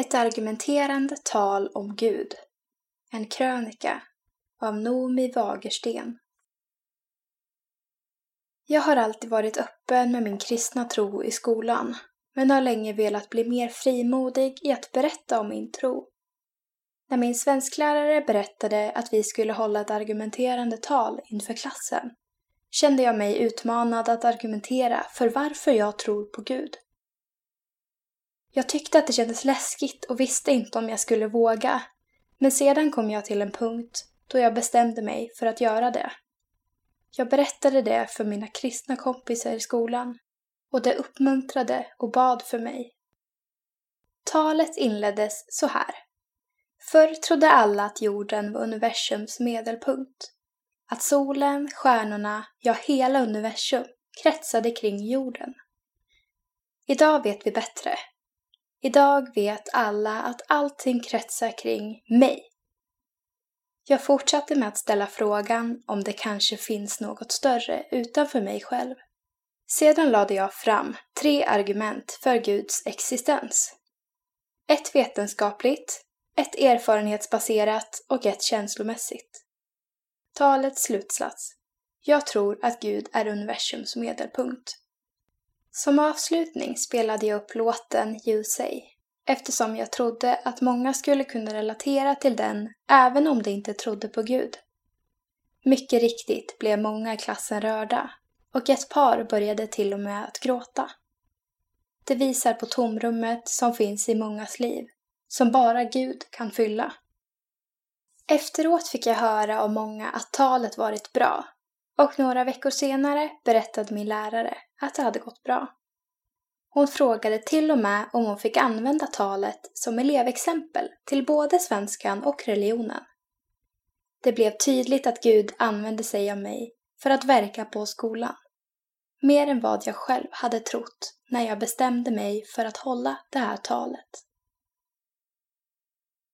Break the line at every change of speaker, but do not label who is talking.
Ett argumenterande tal om Gud. En krönika av Nomi Wagersten. Jag har alltid varit öppen med min kristna tro i skolan, men har länge velat bli mer frimodig i att berätta om min tro. När min svensklärare berättade att vi skulle hålla ett argumenterande tal inför klassen kände jag mig utmanad att argumentera för varför jag tror på Gud. Jag tyckte att det kändes läskigt och visste inte om jag skulle våga. Men sedan kom jag till en punkt då jag bestämde mig för att göra det. Jag berättade det för mina kristna kompisar i skolan och de uppmuntrade och bad för mig. Talet inleddes så här. Förr trodde alla att jorden var universums medelpunkt. Att solen, stjärnorna, ja hela universum kretsade kring jorden. Idag vet vi bättre Idag vet alla att allting kretsar kring mig. Jag fortsatte med att ställa frågan om det kanske finns något större utanför mig själv. Sedan lade jag fram tre argument för Guds existens. Ett vetenskapligt, ett erfarenhetsbaserat och ett känslomässigt. Talets slutsats. Jag tror att Gud är universums medelpunkt. Som avslutning spelade jag upp låten You Say eftersom jag trodde att många skulle kunna relatera till den även om de inte trodde på Gud. Mycket riktigt blev många i klassen rörda och ett par började till och med att gråta. Det visar på tomrummet som finns i mångas liv, som bara Gud kan fylla. Efteråt fick jag höra av många att talet varit bra och några veckor senare berättade min lärare att det hade gått bra. Hon frågade till och med om hon fick använda talet som elevexempel till både svenskan och religionen. Det blev tydligt att Gud använde sig av mig för att verka på skolan. Mer än vad jag själv hade trott när jag bestämde mig för att hålla det här talet.